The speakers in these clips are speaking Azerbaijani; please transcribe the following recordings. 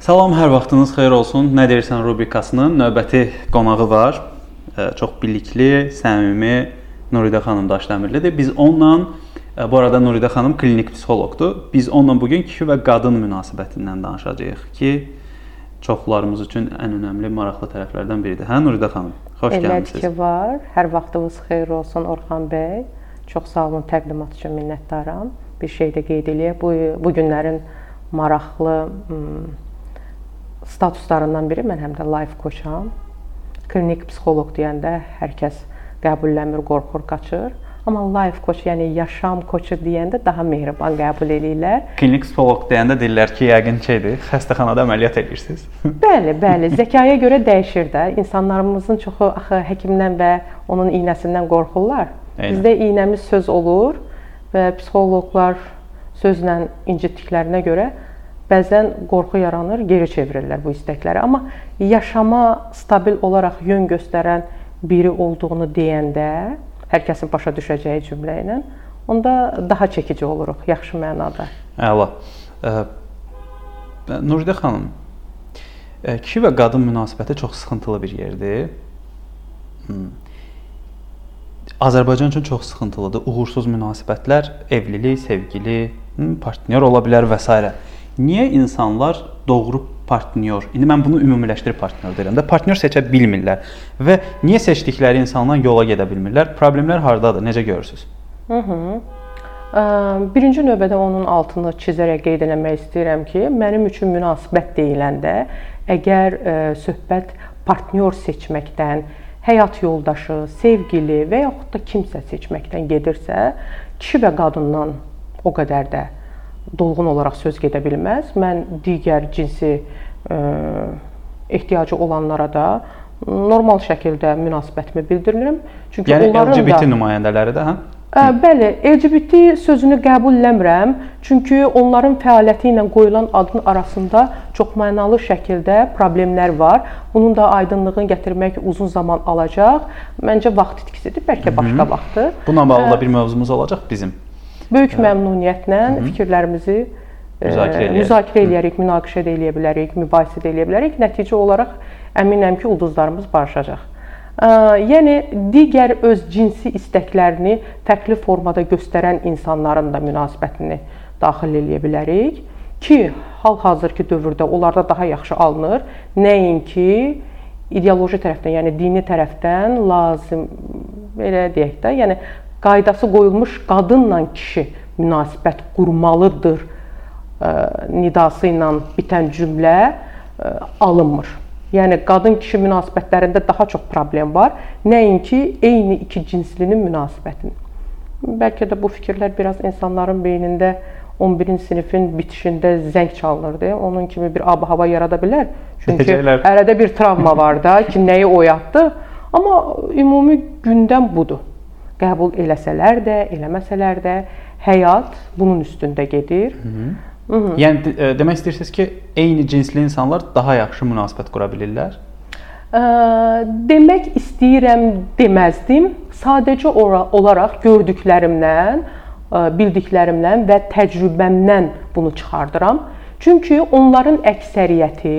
Salam, hər vaxtınız xeyir olsun. Nə deyirsən rubrikasının növbəti qonağı var. Çox bilikli, səmimi Nuridə xanım Daşdəmirlidir. Biz onunla bu arada Nuridə xanım klinik psixoloqdur. Biz onunla bu gün kişi və qadın münasibətindən danışacağıq ki, çoxlarımız üçün ən önəmli, maraqlı tərəflərdən biridir. Hə Nuridə xanım, xoş gəlmisiniz. Əlbəttə ki, var. Hər vaxtınız xeyir olsun Orxan bəy. Çox sağ olun təqdimat üçün minnətdaram. Bir şey də qeyd eləyək. Bu bu günlərin maraqlı statuslarından biri mən həm də life coacham. Klinik psixoloq deyəndə hər kəs qəbulləmir, qorxur, qaçır. Amma life coach, yəni yaşam koçu deyəndə daha mehriban qəbul eləyirlər. Klinik psixoloq deyəndə deyirlər ki, yəqin şeydir, xəstəxanada əməliyyat edirsiniz. bəli, bəli, zəkaya görə dəyişir də. İnsanlarımızın çoxu axı həkimdən və onun iynəsindən qorxurlar. Eynən. Bizdə iynəmiz söz olur və psixoloqlar sözlə incitdiklərinə görə bəzən qorxu yaranır, geri çevirirlər bu istəkləri. Amma yaşama stabil olaraq yön göstərən biri olduğunu deyəndə, hər kəsin başa düşəcəyi cümlə ilə, onda daha çəkici oluruq, yaxşı mənada. Əla. Nuridə xanım, kişi və qadın münasibəti çox sıxıntılı bir yerdir. Azərbaycan üçün çox sıxıntılıdır. Uğursuz münasibətlər, evlilik, sevgili, partnyor ola bilər və s. Niyə insanlar doğru partnyor, indi mən bunu ümumiləşdirib partnyor deyirəm də, partnyor seçə bilmirlər və niyə seçdikləri insanla yola gedə bilmirlər? Problemlər hardadır? Necə görürsüz? Mhm. Birinci növbədə onun altını çizərək qeyd etmək istəyirəm ki, mənim üçün münasibət deyiləndə əgər söhbət partnyor seçməkdən, həyat yoldaşı, sevgili və yaxud da kimsə seçməkdən gedirsə, kişi və qadından o qədər də dolğun olaraq söz gedə bilməz. Mən digər cinsi e, ehtiyacı olanlara da normal şəkildə münasibətimi bildirirəm. Çünki yəni, onların LGBT da nümayəndələri də, hə? Ə, bəli, LGBT sözünü qəbulləmirəm, çünki onların fəaliyyəti ilə qoyulan adın arasında çoxmənalı şəkildə problemlər var. Bunun da aydınlığını gətirmək uzun zaman alacaq. Məncə vaxt itkisidir, bəlkə başqa vaxtı. Bununla bağlı da bir mövzumuz olacaq bizim. Böyük məmnuniyyətlə Hı -hı. fikirlərimizi e, müzakirə eləyərik. müzakirə eləyərik, münaqişə də eləyə bilərik, mübahisə də eləyə bilərik. Nəticə olaraq əminəm ki, ulduzlarımız barışacaq. Yəni digər öz cinsi istəklərini fərqli formada göstərən insanların da münasibətini daxil eləyə bilərik ki, hal-hazırki dövrdə onlarda daha yaxşı alınır. Nəinki ideoloji tərəfdən, yəni dini tərəfdən lazım belə deyək də, yəni qaydası qoyulmuş qadınla kişi münasibət qurmalıdır nidası ilə bitən cümlə alınmır. Yəni qadın kişi münasibətlərində daha çox problem var, nəinki eyni iki cinslinin münasibətinin. Bəlkə də bu fikirlər biraz insanların beynində 11-ci sinifin bitişində zəng çalınırdı. Onun kimi bir ab-hava yarada bilər. Çünki ərədə bir travma var da ki, nəyi oyatdı. Amma ümumi gündəm budur qəbul eləsələr də, eləməsələr də həyat bunun üstündə gedir. Hı -hı. Hı -hı. Yəni e, demək istəyirsiniz ki, eyni cinsli insanlar daha yaxşı münasibət qura bilirlər? Ə, demək istəyirəm deməzdim. Sadəcə olaraq gördüklərimdən, bildiklərimdən və təcrübəmdən bunu çıxardıram. Çünki onların əksəriyyəti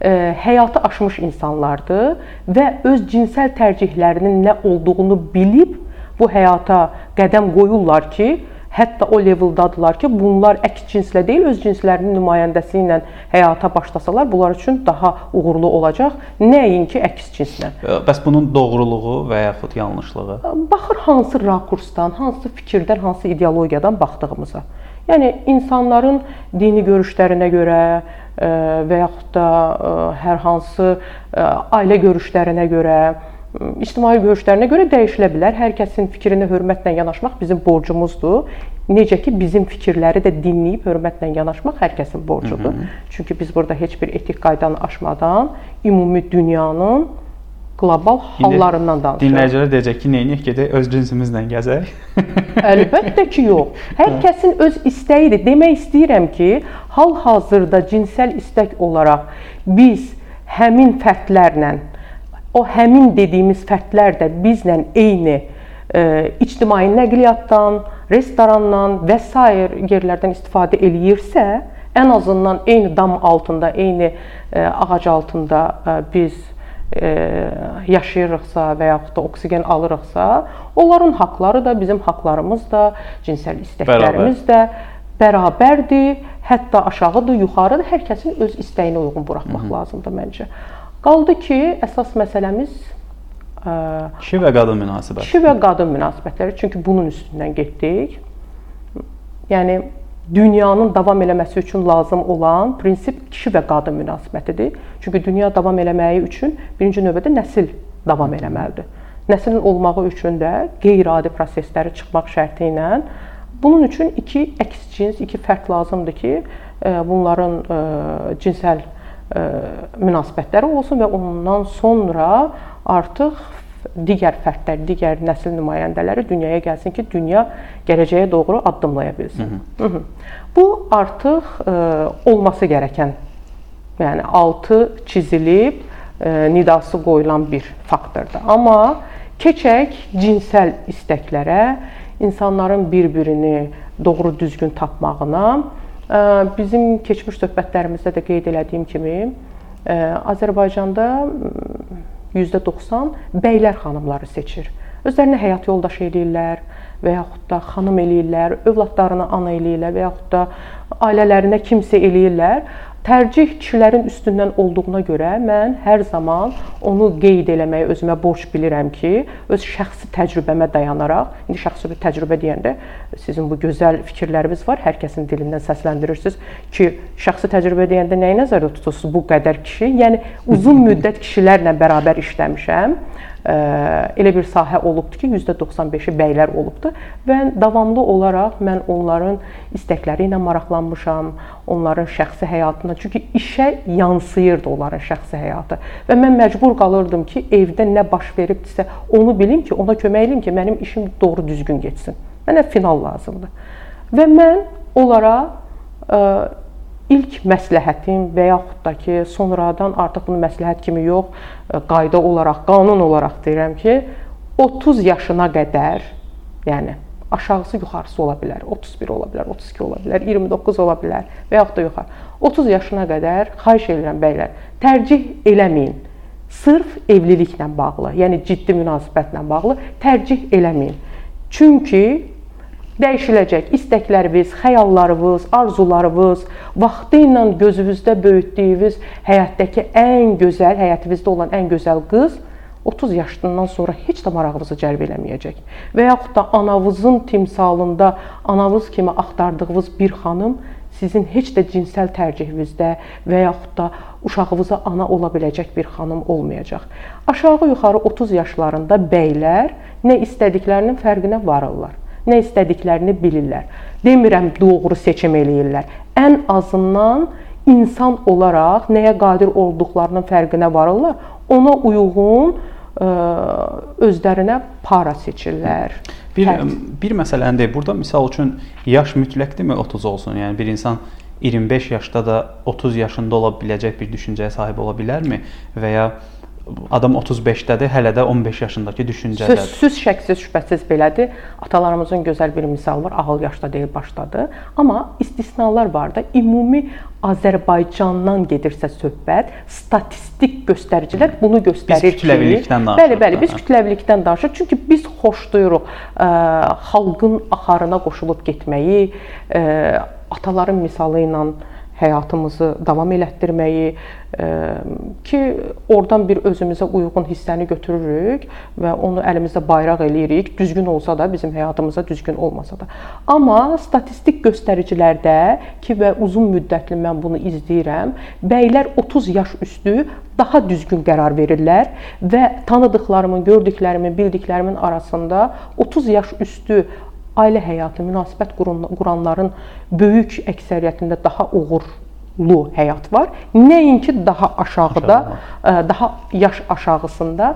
ə, həyatı aşmış insanlardır və öz cinsəl tərcihlərinin nə olduğunu bilib bu həyata qədəm qoyurlar ki, hətta o leveldadılar ki, bunlar əks cinslə deyil, öz cinslərinin nümayəndəsi ilə həyata başlasalar, bunlar üçün daha uğurlu olacaq, nəinki əks cinslə. Bəs bunun doğruluğu və yaxud yanlışlığı? Baxır hansı rakursdan, hansı fikirdən, hansı ideologiyadan baxdığımıza. Yəni insanların dini görüşlərinə görə və yaxud da hər hansı ailə görüşlərinə görə ictimai görüşlərinə görə dəyişilə bilər. Hər kəsin fikrinə hörmətlə yanaşmaq bizim borcumuzdur. Necə ki bizim fikirləri də dinləyib hörmətlə yanaşmaq hər kəsin borcudur. Hı -hı. Çünki biz burada heç bir etik qaydanı aşmadan ümumi dünyanın qlobal hallarından danışırıq. Dinləyicilər deyəcək ki, nəyiniyək gedək öz cinsimizlə gəzək? Əlbəttə ki, yox. Hər kəsin öz istəyidir. Demək istəyirəm ki, hal-hazırda cinsəl istək olaraq biz həmin fərdlərlə o həmin dediyimiz fərdlər də bizlə eyni e, ictimai nəqliyyatdan, restorandan və s. yerlərdən istifadə eləyirsə, ən azından eyni dam altında, eyni ağac altında biz yaşayırıqsa və yaxud da oksigen alırıqsa, onların haqqları da bizim haqqlarımız da, cinsəl istəklərimiz də bərabərdir, hətta aşağıdır, yuxarıdır. Hər kəsin öz istəyinə uyğun buraxmaq Hı -hı. lazımdır məncə. Qaldı ki, əsas məsələmiz kişi və qadın münasibətləri. Kişi və qadın münasibətləri. Çünki bunun üstündən getdik. Yəni dünyanın davam eləməsi üçün lazım olan prinsip kişi və qadın münasibətidir. Çünki dünya davam eləməyi üçün birinci növbədə nəsil davam eləməlidir. Nəslin olmağı üçün də qeyri-adi prosesləri çıxmaq şərti ilə bunun üçün iki əks cins, iki fərd lazımdır ki, e, bunların e, cinsəl e, münasibətləri olsun və ondan sonra artıq digər fərdlər, digər nəsil nümayəndələri dünyaya gəlsin ki, dünya gələcəyə doğru addımlaya bilsin. Hı -hı. Bu artıq ə, e, olması gərəkən, yəni altı çizilib, ə, e, nidası qoyulan bir faktordur. Amma keçək cinsəl istəklərə, insanların bir-birini doğru düzgün tapmağına, bizim keçmiş söhbətlərimizdə də qeyd elədiyim kimi, Azərbaycanda %90 bəylər xanımları seçir. Özlərinə həyat yoldaşı eləyirlər və yaxud da xanım eləyirlər, övladlarına ana eləyirlər və yaxud da ailələrinə kimsə eləyirlər. Tərcih kişilərin üstündən olduğuna görə mən hər zaman onu qeyd eləməyi özümə borc bilirəm ki, öz şəxsi təcrübəmə dayanaraq, indi şəxsi təcrübə deyəndə sizin bu gözəl fikirləriniz var, hər kəsin dilindən səsləndirirsiniz ki, şəxsi təcrübə deyəndə nəyi nəzərdə tutursunuz? Bu qədər kişi, yəni uzun müddət kişilərlə bərabər işləmişəm elə bir sahə olubdu ki, %95-i bəylər olubdu və davamlı olaraq mən onların istəkləri ilə maraqlanmışam, onların şəxsi həyatına, çünki işə yansıyırdı onların şəxsi həyatı və mən məcbur qalırdım ki, evdə nə baş veribdisə, onu bilim ki, ona kömək edim ki, mənim işim doğru düzgün getsin. Mənə final lazımdır. Və mən onlara ə, ilk məsləhətim və yaxud da ki, sonradan artıq bunu məsləhət kimi yox, e, qayda olaraq, qanun olaraq deyirəm ki, 30 yaşına qədər, yəni aşağısı yuxarısı ola bilər, 31 ola bilər, 32 ola bilər, 29 ola bilər və yaxud da yuxarı. 30 yaşına qədər xahiş edirəm bəylər, tərcih eləməyin. Sırf evliliklə bağlı, yəni ciddi münasibətlə bağlı tərcih eləməyin. Çünki dəyişiləcək. İstəkləriniz, xəyallarınız, arzularınız, vaxtı ilə gözünüzdə böyütdüyünüz həyatdakı ən gözəl, həyatınızda olan ən gözəl qız 30 yaşından sonra heç də marağınızı cəlb eləməyəcək. Və yaxud da anavızın timsalında anavız kimi axtardığınız bir xanım sizin heç də cinsəl tərcihinizdə və yaxud da uşağınıza ana ola biləcək bir xanım olmayacaq. Aşağı-yuxarı 30 yaşlarında bəylər nə istədiklərinin fərqinə varırlar nə istədiklərini bilirlər. Demirəm doğru seçim eləyirlər. Ən azından insan olaraq nəyə qadir olduqlarının fərqinə varırlar. Ona uyğun ə, özlərinə para seçirlər. Bir Hər... bir məsələni deyim. Burada misal üçün yaş mütləqdirmi 30 olsun? Yəni bir insan 25 yaşda da 30 yaşında ola biləcək bir düşüncəyə sahib ola bilərmi və ya adam 35-dədir, hələ də 15 yaşındakı düşüncədədir. Sözsüz, şəksiz, şübhəsiz belədir. Atalarımızın gözəl bir misalı var. Ağıl yaşda deyil, başdadır. Amma istisnalar var da. Ümumi Azərbaycandan gedirsə söhbət, statistik göstəricilər bunu göstərir biz kütləvilikdən danışırıq. Bəli, bəli, biz kütləvilikdən danışırıq. Çünki biz xoşlayırıq ə, xalqın axarına qoşulub getməyi, ə, ataların misalı ilə həyatımızı davam elətdirməyi e, ki, oradan bir özümüzə uyğun hissəni götürürük və onu əlimizdə bayraq eləyirik. Düzgün olsa da bizim həyatımıza düzgün olmasa da. Amma statistik göstəricilərdə ki və uzun müddətli mən bunu izləyirəm, bəylər 30 yaş üstü daha düzgün qərar verirlər və tanıdıqlarımın, gördüklərimin, bildiklərimin arasında 30 yaş üstü ailə həyatı, münasibət quranların böyük əksəriyyətində daha uğurlu həyat var. Nəinki daha aşağıda, Aşağı. daha yaş aşağısında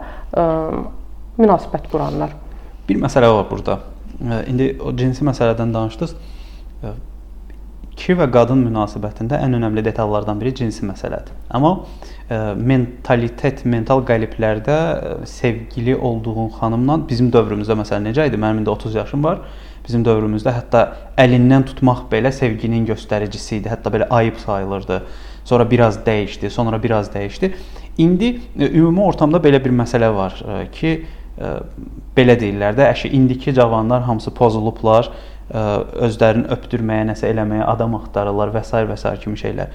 münasibət quranlar. Bir məsələ var burada. İndi o cinsi məsələdən danışdınız. Kişi və qadın münasibətində ən önəmli detallardan biri cinsi məsələdir. Amma e, mentalitet, mental qəliblərdə e, sevgili olduğun xanımla bizim dövrümüzdə məsələn necə idi? Mənim indi 30 yaşım var. Bizim dövrümüzdə hətta əlindən tutmaq belə sevginin göstəricisi idi. Hətta belə ayıb sayılırdı. Sonra biraz dəyişdi, sonra biraz dəyişdi. İndi e, ümumi ortamda belə bir məsələ var e, ki, e, belə deyirlər də, əşi indiki cavanlar hamısı pozulublar, özlərini öpdürməyə, nəsə eləməyə adam axtarırlar və s. və s. kimi şeylər.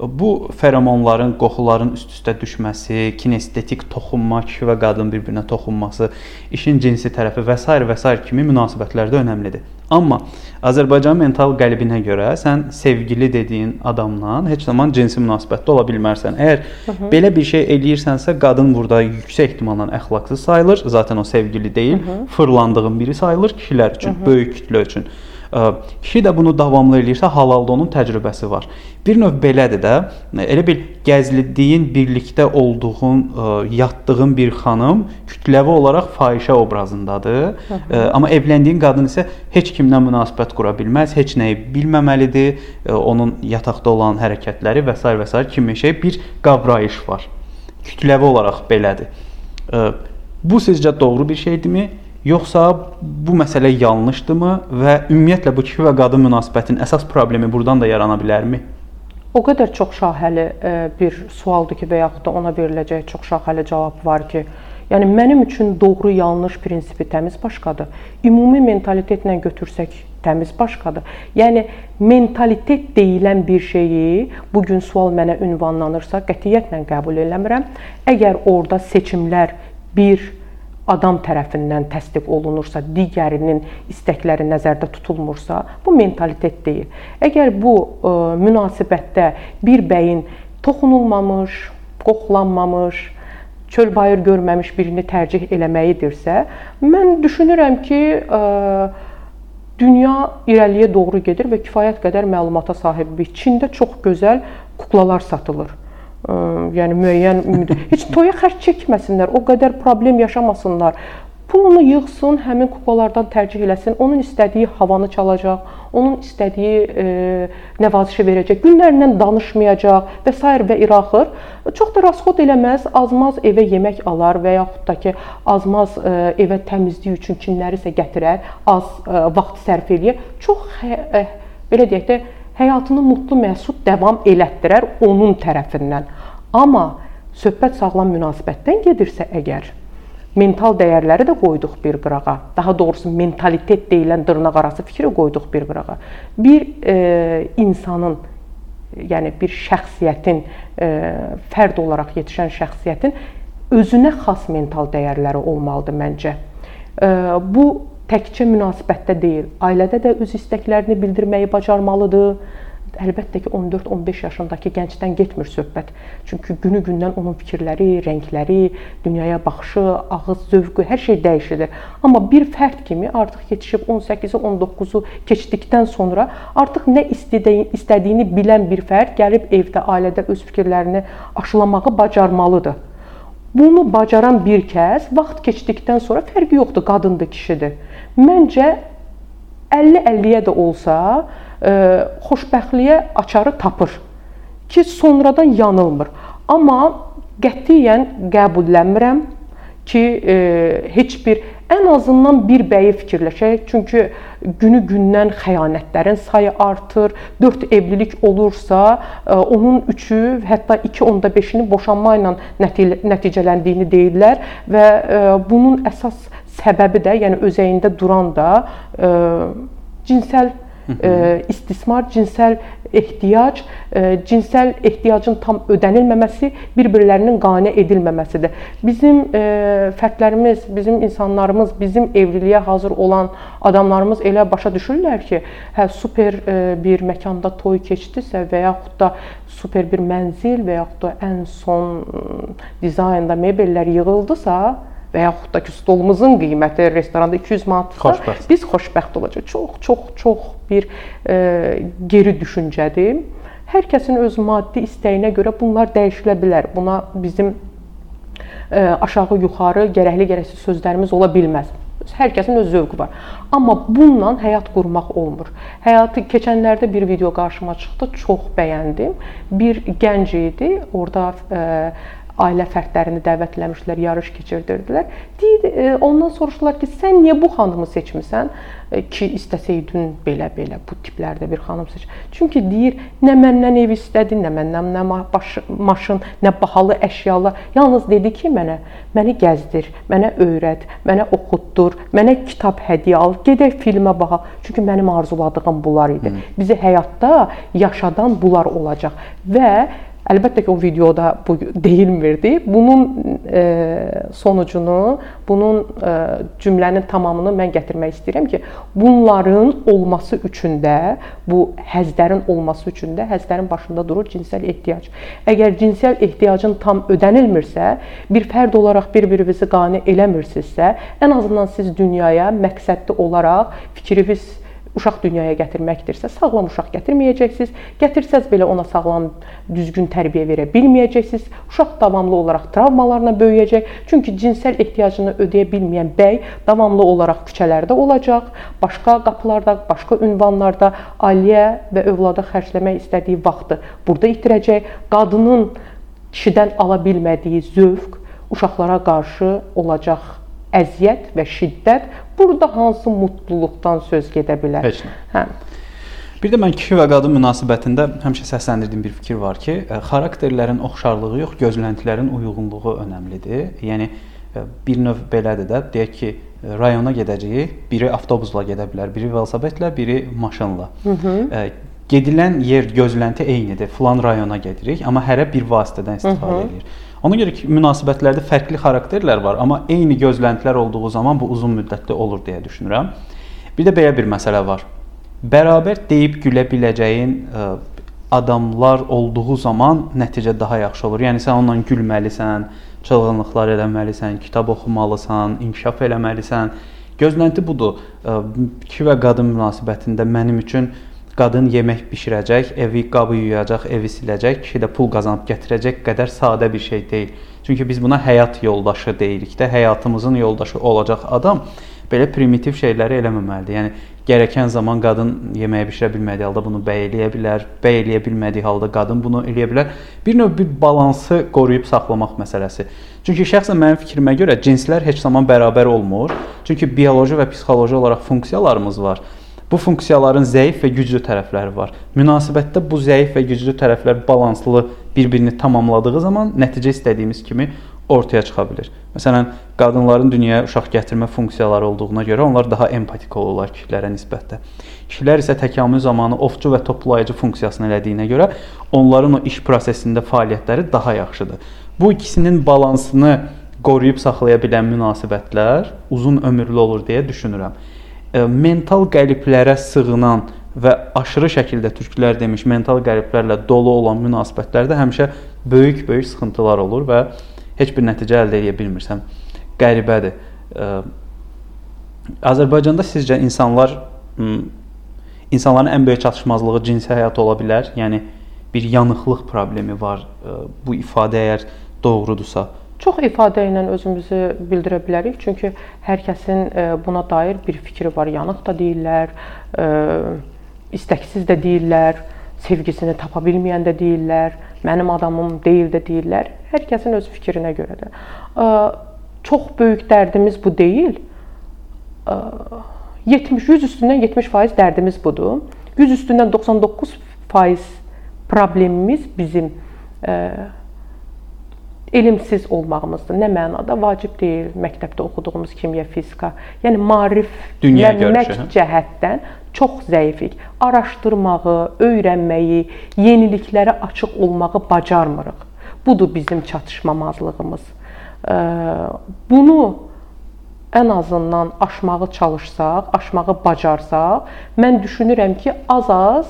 Bu feromonların, qoxuların üst-üstə düşməsi, kinestetik toxunma, kişi və qadın bir-birinə toxunması, işin cinsi tərəfi və s. və s. kimi münasibətlərdə önəmlidir. Amma Azərbaycan mental qəlbinə görə sən sevgili dediyin adamla heç zaman cinsi münasibətdə ola bilmərsən. Əgər Hı -hı. belə bir şey eləyirsənsə, qadın burada yüksək ehtimalla əxlaqsız sayılır. Zaten o sevgili deyil, Hı -hı. fırlandığın biri sayılır kişilər üçün, Hı -hı. böyük kütlə üçün. Kişi də bunu davamlı eləyirsə, halalda onun təcrübəsi var. Bir növ belədir də, elə bil gəzlidiyin, birlikdə olduğun, yatdığın bir xanım kütləvi olaraq fahişə obrazındadır. Hı -hı. Amma evləndiyin qadın isə heç kimlə münasibət qura bilməz, heç nəyi bilməməlidir. Onun yataqda olan hərəkətləri və s. və s. kimi şey bir qavrayış var. Kütləvi olaraq belədir. Bu sizcə doğru bir şeydirmi? Yoxsa bu məsələ yanlışdırmı və ümumiyyətlə bu kişi və qadın münasibətinin əsas problemi burdan da yarana bilərmi? O qədər çox şaxəli e, bir sualdır ki, və yaxud da ona veriləcək çox şaxəli cavab var ki, yəni mənim üçün doğru yanlış prinsipi təmiz başqadır. Ümumi mentalitetlə götürsək təmiz başqadır. Yəni mentalitet deyilən bir şeyi bu gün sual mənə ünvanlanırsa qətiyyətlə qəbul eləmirəm. Əgər orada seçimlər bir adam tərəfindən təsdiq olunursa, digərinin istəkləri nəzərdə tutulmursa, bu mentalitet deyil. Əgər bu ə, e, münasibətdə bir bəyin toxunulmamış, qoxlanmamış, çöl-bayır görməmiş birini tərcih eləməyidirsə, mən düşünürəm ki, ə, e, dünya irəliyə doğru gedir və kifayət qədər məlumata sahibik. Çində çox gözəl kuklalar satılır yəni müəyyən ümid heç toya xərc çəkməsinlər, o qədər problem yaşamasınlar. Pulunu yığsın, həmin kuklalardan tərcih eləsin. Onun istədiyi havanı çalacaq, onun istədiyi e, nəvazişi verəcək. Günlərlə danışmayacaq və s. və iraxır. Çox da rasxod eləməz, azmaz evə yemək alar və yaxud da ki, azmaz e, evə təmizlik üçün kimlərisə gətirər, az e, vaxt sərf eləyər. Çox e, belə deyək də həyatını mutlu, məsud davam elətdirər onun tərəfindən. Amma söhbət sağlam münasibətdən gedirsə əgər mental dəyərləri də qoyduq bir qırağa. Daha doğrusu mentalitet deyilən dırnaqarası fikri qoyduq bir qırağa. Bir e, insanın yəni bir şəxsiyyətin e, fərd olaraq yetişən şəxsiyyətin özünə xas mental dəyərləri olmalıdır məncə. E, bu təkcə münasibətdə deyil, ailədə də öz istəklərini bildirməyi bacarmalıdır. Əlbəttə ki, 14-15 yaşındakı gəncdən getmir söhbət. Çünki günü-gündən onun fikirləri, rəngləri, dünyaya baxışı, ağız zövqü, hər şey dəyişir. Amma bir fərd kimi artıq yetişib 18-i, 19-u keçdikdən sonra artıq nə istədiyini bilən bir fərd gəlib evdə, ailədə öz fikirlərini aşılamağı bacarmalıdır. Bunu bacaran bir kəs vaxt keçdikdən sonra fərqi yoxdur, qadındır, kişidir. Məncə 50-50-yə də olsa, ə, e, xoşbəxtliyə açarı tapır ki, sonradan yanılmır. Amma qətiyyən qəbullənmirəm ki, ə, e, heç bir ən azından bir bəyi fikirləşək. Çünki günü-gündən xəyanətlərin sayı artır. 4 evlilik olursa, e, onun 3-ü, hətta 2.5-ini boşanma ilə nəticələndiyini deyirlər və bunun əsas səbəbi də, yəni özəyində duran da ə, cinsəl istismar, cinsəl ehtiyac, ə, cinsəl ehtiyacın tam ödənilməməsi, bir-birlərinin qane edilməməsidir. Bizim ə, fərdlərimiz, bizim insanlarımız, bizim evliliyə hazır olan adamlarımız elə başa düşürlər ki, hə super ə, bir məkanda toy keçdisə və yaxud da super bir mənzil və yaxud da ən son dizaynda mebellər yığıldısa, və yaxud da ki, stolumuzun qiyməti restoranda 200 manatdırsa, xoşbəxt. biz xoşbəxt olacağıq. Çox, çox, çox bir e, geri düşüncədir. Hər kəsin öz maddi istəyinə görə bunlar dəyişilə bilər. Buna bizim e, aşağı yuxarı gərəkli gərəksiz sözlərimiz ola bilməz. Hər kəsin öz zövqü var. Amma bununla həyat qurmaq olmur. Həyatı keçənlərdə bir video qarşıma çıxdı, çox bəyəndim. Bir gənc idi, orada e, ailə fərdlərini dəvətləmişdilər, yarış keçirdirdilər. Deyir, e, ondan soruşdular ki, sən niyə bu xanımı seçmisən e, ki, istəsəydin belə-belə bu tiplərdə bir xanım seç. Çünki deyir, nə məndən ev istədi, nə məndən nə baş, maşın, nə bahalı əşyalar. Yalnız dedi ki, mənə məni gəzdir, mənə öyrət, mənə oxutdur, mənə kitab hədiyyə al, gedək filmə baxaq. Çünki mənim arzuladığım bunlar idi. Bizi həyatda yaşadan bunlar olacaq və Əlbəttə ki, o videoda bu deyilmirdi. Bunun e, sonucunu, bunun e, cümlənin tamamını mən gətirmək istəyirəm ki, bunların olması üçün də, bu həzlərin olması üçün də həzlərin başında durur cinsəl ehtiyac. Əgər cinsəl ehtiyacın tam ödənilmirsə, bir fərd olaraq bir-birinizi qane eləmirsinizsə, ən azından siz dünyaya məqsədli olaraq fikriniz uşaq dünyaya gətirməkdirsə, sağlam uşaq gətirməyəcəksiniz. Gətirsəz belə ona sağlam, düzgün tərbiyə verə bilməyəcəksiniz. Uşaq davamlı olaraq travmalarla böyüyəcək. Çünki cinsəl ehtiyacını ödəyə bilməyən bəy davamlı olaraq küçələrdə olacaq, başqa qapılarda, başqa ünvanlarda ailəyə və övlada xərcləmək istədiyi vaxtı burada itirəcək. Qadının kişidən ala bilmədiyi zövq uşaqlara qarşı olacaq əziyyət və şiddət burada hansı mutluluqdan söz gedə bilər? Heç nə. Hə. Bir də mən kişi və qadın münasibətində həmişə səsləndirdiyim bir fikir var ki, xarakterlərin oxşarlığı yox, gözləntilərin uyğunluğu önəmlidir. Yəni bir növ belədir də, deyək ki, rayona gedəcəyik, biri avtobusla gedə bilər, biri velosipedlə, biri maşınla. Hı -hı. Gedilən yer gözlənti eynidir. Filan rayona gedirik, amma hərə bir vasitədən istifadə Hı -hı. edir. Ona görə ki, münasibətlərdə fərqli xarakterlər var, amma eyni gözləntilər olduğu zaman bu uzun müddətli olur deyə düşünürəm. Bir də belə bir məsələ var. Bərabər deyib gülə biləcəyin e, adamlar olduğu zaman nəticə daha yaxşı olur. Yəni sən onunla gülməlisən, çılğınlıqlar eləməlisən, kitab oxumalısan, inkişaf eləməlisən. Gözlənti budur. E, kişi və qadın münasibətində mənim üçün Qadın yemək bişirəcək, evi qabı yuyacaq, evi siləcək, kişi də pul qazanıb gətirəcək qədər sadə bir şey deyil. Çünki biz buna həyat yoldaşı deyirik də, həyatımızın yoldaşı olacaq adam belə primitiv şeyləri eləməməlidir. Yəni gərəkən zaman qadın yeməyi bişirə bilmədiyi halda bunu bəy eləyə bilər, bəy eləyə bilmədiyi halda qadın bunu eləyə bilər. Bir növ bir balansı qoruyub saxlamaq məsələsi. Çünki şəxsən mənim fikrimə görə cinslər heç zaman bərabər olmur. Çünki bioloji və psixoloji olaraq funksiyalarımız var. Bu funksiyaların zəif və güclü tərəfləri var. Münasibətdə bu zəif və güclü tərəflər balanslı bir-birini tamamladığı zaman nəticə istədiyimiz kimi ortaya çıxa bilər. Məsələn, qadınların dünyaya uşaq gətirmə funksiyaları olduğuna görə onlar daha empatik olurlar kişilərə nisbətdə. Kişilər isə təkamül zamanı ovçu və toplayıcı funksiyasını elədiyinə görə onların o iş prosesində fəaliyyətləri daha yaxşıdır. Bu ikisinin balansını qoruyub saxlaya bilən münasibətlər uzun ömürlü olur deyə düşünürəm mental qəliblərə sığınan və aşırı şəkildə türklər demiş mental qəliblərlə dolu olan münasibətlərdə həmişə böyük-böyük sıxıntılar olur və heç bir nəticə əldə edə bilmirsən. Qəribədir. Azərbaycanda sizcə insanlar insanların ən böyük çatışmazlığı cinsi həyat ola bilər? Yəni bir yanıqlıq problemi var. Bu ifadə əgər doğrudursa, Çox ifadə ilə özümüzü bildirə bilərik, çünki hər kəsin e, buna dair bir fikri var. Yanıq da deyirlər, e, istəksiz də deyirlər, sevgisini tapa bilməyən də deyirlər, mənim adamım deyil də deyirlər. Hər kəsin öz fikrinə görədir. E, çox böyük dərdimiz bu deyil. 70 100 üstündən 70% dərdimiz budur. 100 üstündən 99% problemimiz bizim elmsiz olmağımızdır. Nə mənada? Vacib deyil məktəbdə oxuduğumuz kimya, fizika. Yəni maariflənmək cəhətdən çox zəifik. Araşdırmağı, öyrənməyi, yeniliklərə açıq olmağı bacarmırıq. Budur bizim çatışmamazlığımız. Bunu ən azından aşmağı çalışsaq, aşmağı bacarsaq, mən düşünürəm ki, az-az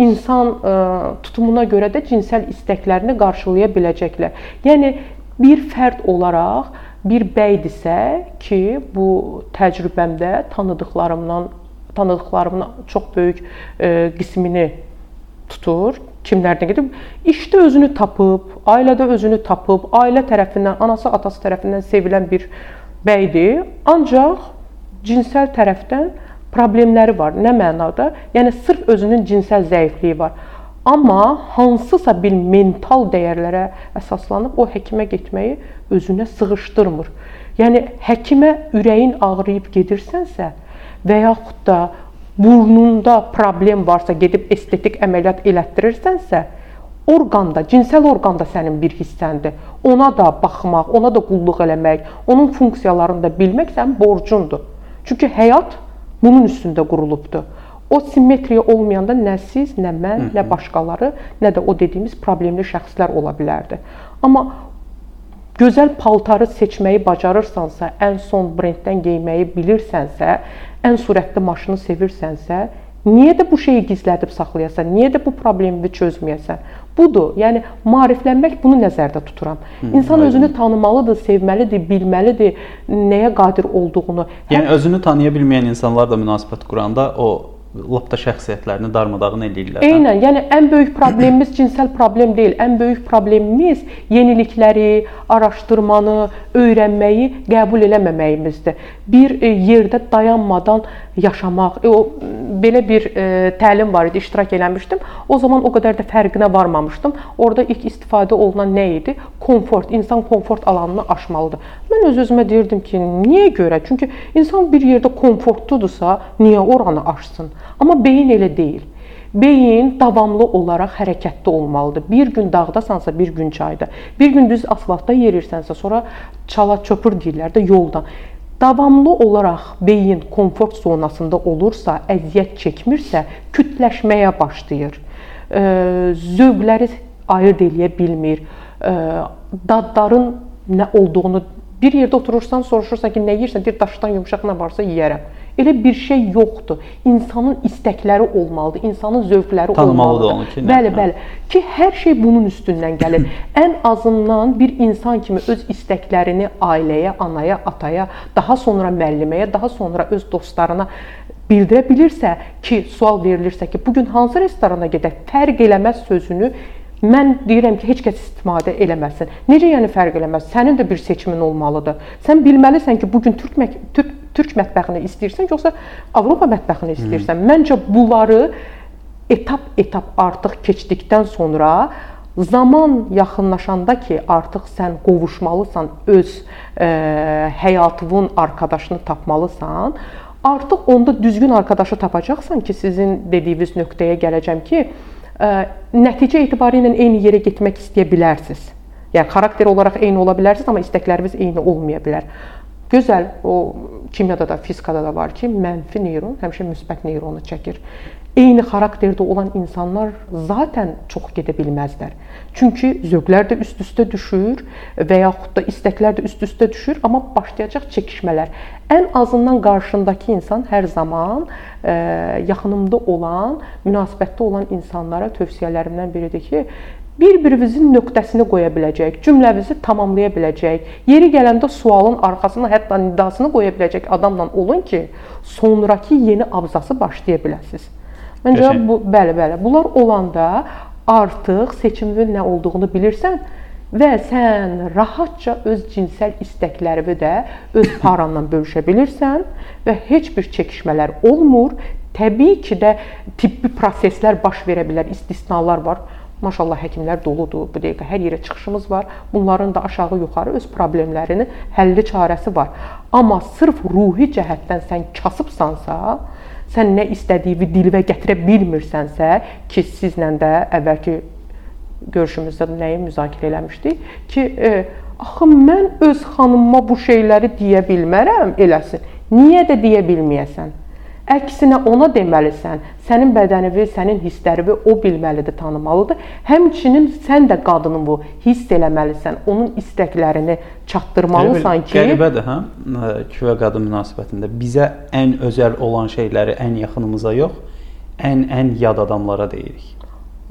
insan ə, e, tutumuna görə də cinsəl istəklərini qarşılaya biləcəklər. Yəni bir fərd olaraq bir bəydisə ki, bu təcrübəmdə tanıdıqlarımdan tanıdıqlarımın çox böyük ə, e, qismini tutur. Kimlərdən gedib işdə özünü tapıb, ailədə özünü tapıb, ailə tərəfindən, anası, atası tərəfindən sevilən bir bəydir. Ancaq cinsəl tərəfdən problemləri var. Nə mənada? Yəni sırf özünün cinsəl zəifliyi var. Amma hansısa bir mental dəyərlərə əsaslanıb o həkimə getməyi özünə sığışdırmır. Yəni həkimə ürəyin ağrıyıb gedirsənsə və yaxud da burnunda problem varsa gedib estetik əməliyyat elətdirirsənsə, orqanda, cinsəl orqanda sənin bir hissəndir. Ona da baxmaq, ona da qulluq eləmək, onun funksiyalarını da bilmək sənin borcundur. Çünki həyat bunun üstündə qurulubdur. O simmetriya olmayanda nə siz, nə mən, nə başqaları, nə də o dediyimiz problemli şəxslər ola bilərdi. Amma gözəl paltarı seçməyi bacarırsansa, ən son brenddən geyməyi bilirsənsə, ən sürətli maşını sevirsənsə, niyə də bu şeyi gizlədib saxlayasan? Niyə də bu problemi çözməyəsən? Budur. Yəni maariflənmək bunu nəzərdə tuturam. İnsan özünü tanımalıdır, sevməlidir, bilməlidir nəyə qadir olduğunu. Yəni özünü tanıya bilməyən insanlarla münasibət quranda o lap da şəxsiyyətlərini darmadağın eləyirlər. Eynən, yəni ən böyük problemimiz cinsəl problem deyil. Ən böyük problemimiz yenilikləri, araşdırmanı, öyrənməyi qəbul eləməməyimizdir. Bir e, yerdə dayanmadan yaşamaq. E, o belə bir e, təlim var idi, iştirak eləmişdim. O zaman o qədər də fərqinə varmamışdım. Orda ilk istifadə olunan nə idi? Komfort. İnsan komfort alanını aşmalıdır. Mən öz-özümə deyirdim ki, niyə görə? Çünki insan bir yerdə komfortludursa, niyə oranı aşsın? Amma beyin elə deyil. Beyin davamlı olaraq hərəkətdə olmalıdır. Bir gün dağdasansa, bir gün çayda. Bir gün düz asfaltda yerirsənsə, sonra çala çöpür deyirlər də yoldan. Davamlı olaraq beyin komfort zonasında olursa, əziyyət çəkmirsə, kütləşməyə başlayır. Zövqləri ayırd eləyə bilmir. Dadların nə olduğunu bir yerdə oturursan, soruşursan ki, nə yeyirsən? Deyir, daşdan yumşaq nə varsa yeyərəm. Elə bir şey yoxdur. İnsanın istəkləri olmalıdır, insanın zövqləri Tanımalıdır olmalıdır. Onu ki, bəli, nə? bəli. Ki hər şey bunun üstündən gəlir. Ən azından bir insan kimi öz istəklərini ailəyə, anaya, ataya, daha sonra müəlliməyə, daha sonra öz dostlarına bildirə bilirsə ki, sual verilirsə ki, bu gün hansı restorana gedək, fərq eləməz sözünü Mən deyirəm ki, heç kəs istifadə eləməsin. Necə yəni fərq eləməz? Sənin də bir seçimin olmalıdır. Sən bilməlisən ki, bu gün türk türk türk mətbəxini istəyirsən, yoxsa Avropa mətbəxini istəyirsən? Hı. Məncə bunları etap-etap artıq keçdikdən sonra zaman yaxınlaşanda ki, artıq sən qovuşmalısan öz e, həyatının arkadaşını tapmalısan, artıq onda düzgün arkadaşı tapacaqsan ki, sizin dediyiniz nöqtəyə gələcəm ki, nəticə etibarilə eyni yerə getmək istəyə bilərsiniz. Yəni xarakter olaraq eyni ola bilərsiniz, amma istəkləriniz eyni olmaya bilər. Gözəl, o kimyada da, fizikada da var ki, mənfi neyron həmişə müsbət neyronu çəkir. Eyni xarakterdə olan insanlar zaten çox gedə bilməzlər. Çünki zövqlər də üst-üstə düşür və yaxud da istəklər də üst-üstə düşür, amma başlayacaq çəkişmələr. Ən azından qarşındakı insan hər zaman ə, yaxınımda olan, münasibətdə olan insanlara tövsiyələrimdən biridir ki, bir-birinizin nöqtəsini qoya biləcək, cümlənizi tamamlaya biləcək, yeri gələndə sualın arxasına hətta nidasını qoya biləcək adamla olun ki, sonrakı yeni abzası başlaya biləsiniz. Məncə Qəşəng. bu bəli, bəli. Bunlar olanda artıq seçiminin nə olduğunu bilirsən və sən rahatca öz cinsəl istəklərini də öz paranla bölüşə bilirsən və heç bir çəkişmələr olmur. Təbii ki də tibbi proseslər baş verə bilər, istisnalar var. Maşallah həkimlər doludur. Bu dəqiqə hər yerə çıxışımız var. Bunların da aşağı-yuxarı öz problemlərinin həlli çarəsi var. Amma sırf ruhi cəhətdən sən kasıbsansa, sən nə istədiyini dilə gətirə bilmirsənsə, ki sizlə də əvvəlki görüşümüzdə nəyi müzakirə eləmişdik ki, e, axı mən öz xanımıma bu şeyləri deyə bilmərəm, eləsin. Niyə də deyə bilməyəsən? Əksinə ona deməlisən, sənin bədənini, sənin hisslərini o bilməlidir, tanımalıdır. Həmçinin sən də qadını bu hiss eləməlisən, onun istəklərini çatdırmalısan ki, qəribədir, hə? Kişi və qadın münasibətində bizə ən özəl olan şeyləri ən yaxınımıza yox, ən ən yad adamlara deyirik.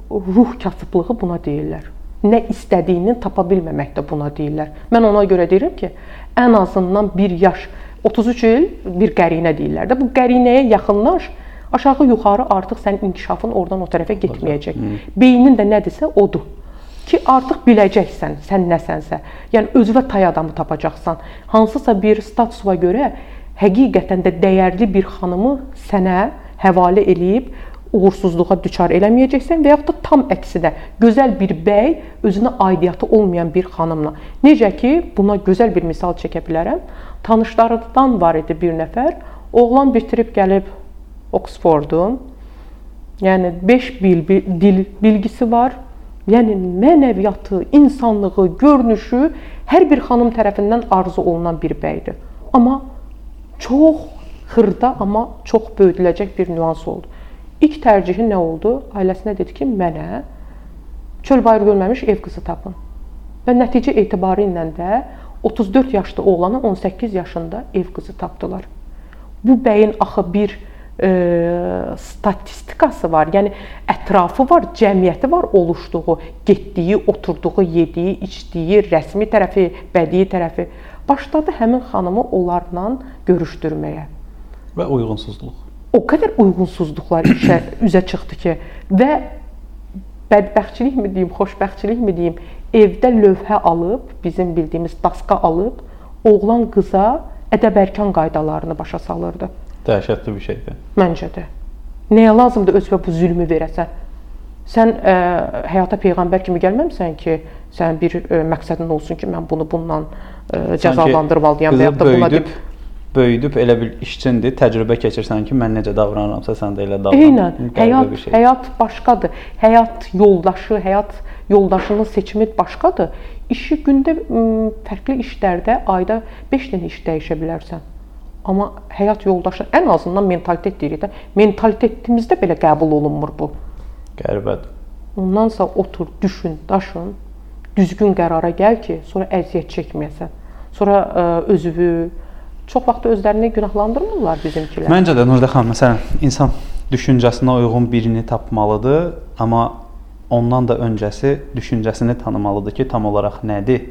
Ruh kasıblığı buna deyirlər. Nə istədiyini tapa bilməmək də buna deyirlər. Mən ona görə deyirəm ki, ən azından 1 yaş 33 il bir qərinə deyirlər də. Bu qərinəyə yaxınlaş, aşağı-yuxarı artıq sənin inkişafın oradan o tərəfə getməyəcək. Beynin də nədirsə odur ki, artıq biləcəksən sən nəsənsə. Yəni özünə tay adamı tapacaqsan. Hansısa bir statusa görə həqiqətən də dəyərli bir xanımı sənə həvalə eləyib uğursuzluğa düçar eləməyəcəksən və yaxud da tam əksinə gözəl bir bəy özünə aidiyyatı olmayan bir xanımla. Necə ki, buna gözəl bir misal çəkə bilərəm. Tanışlarından var idi bir nəfər. Oğlan bitirib gəlib Oxfordu. Yəni 5 bil, bil, dil bilgisi var. Yəni mənəviyyatı, insanlığı, görünüşü hər bir xanım tərəfindən arzu olunan bir bəydir. Amma çox xırda, amma çox böyüdüləcək bir nüans oldu. İlk tərcihi nə oldu? Ailəsinə dedi ki, mənə çöl bayır görməmiş ev qızı tapın. Və nəticə etibarı ilə də 34 yaşlı oğlanı 18 yaşında ev qızı tapdılar. Bu bəyin axı bir e, statistikası var. Yəni ətrafı var, cəmiyyəti var oluşduğu, getdiyi, oturduğu, yediyi, içdiyi, rəsmi tərəfi, bədii tərəfi. Başladı həmin xanımı onlarla görüşdürməyə. Və uyğunsuzluq. O qədər uyğunsuzluqlar işə üzə çıxdı ki, və bədbəxtçilikmi deyim, xoşbəxtçilikmi deyim, evdə lövhə alıb, bizim bildiyimiz daska alıb, oğlan qıza ədəb-ərkan qaydalarını başa salırdı. Dəhşətli bir şeydir. Məncə də. Nəyə lazımdır özünə bu zülmü verəsən? Sən ə, e, həyata peyğəmbər kimi gəlməmisən ki, sənin bir ə, e, məqsədin olsun ki, mən bunu bununla ə, e, cəzalandırmalıyam və ya da buna deyib böyüdüb elə bir işçindir, təcrübə keçirsən ki, mən necə davranıramsa sən də elə davran. Eynən. Həyat şey. həyat başqadır. Həyat yoldaşı, həyat yoldaşının seçimi başqadır. İşi gündə fərqli işlərdə ayda 5 dənə iş dəyişə bilərsən. Amma həyat yoldaşı ən azından mentalitet deyirik də, mentalitetimizdə belə qəbul olunmur bu. Qəribədir. Ondansa otur, düşün, daşın, düzgün qərara gəl ki, sonra əziyyət çəkməyəsən. Sonra ə, özünü çox vaxt özlərini günahlandırmırlar bizimkilər. Məncə də Nurdə xanım, məsələn, insan düşüncəsinə uyğun birini tapmalıdır, amma ondan da öncəsi düşüncəsini tanımalıdır ki, tam olaraq nədir?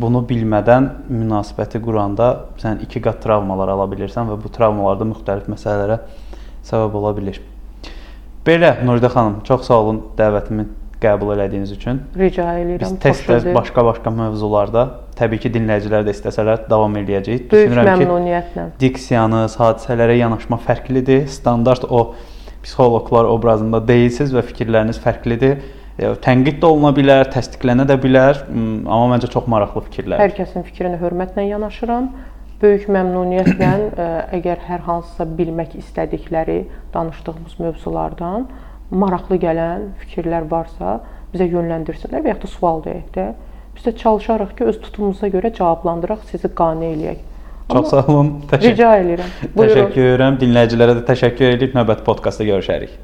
Bunu bilmədən münasibəti quranda sən iki qat travmalar ala bilirsən və bu travmalar da müxtəlif məsələlərə səbəb ola bilər. Belə Nuridə xanım, çox sağ olun dəvətimi qəbul elədiyiniz üçün. Rica edirəm. Biz tez-tez başqa-başqa mövzularda təbii ki, dinləyicilər də istəsələr davam eləyəcəyik. Böyük Düşünürəm. Ki, diksiyanız, hadisələrə yanaşma fərqlidir. Standart o psixoloqlar obrazında deyilsiniz və fikirləriniz fərqlidir tənqid də oluna bilər, təsdiqlənə də bilər, amma məncə çox maraqlı fikirlər. Hər kəsin fikrinə hörmətlə yanaşıram. Böyük məmnuniyyətlə əgər hər hansısa bilmək istədikləri danışdığımız mövzulardan maraqlı gələn fikirlər varsa, bizə yönləndirsinlər və ya da sual deyək də. Biz də çalışarıq ki, öz tutumumuza görə cavablandıraq, sizi qane eləyək. Çox sağ olun. Təşəkkür. Rica edirəm. Buyurun. Təşəkkür edirəm. Dinləyicilərə də təşəkkür edib növbəti podkastda görüşərik.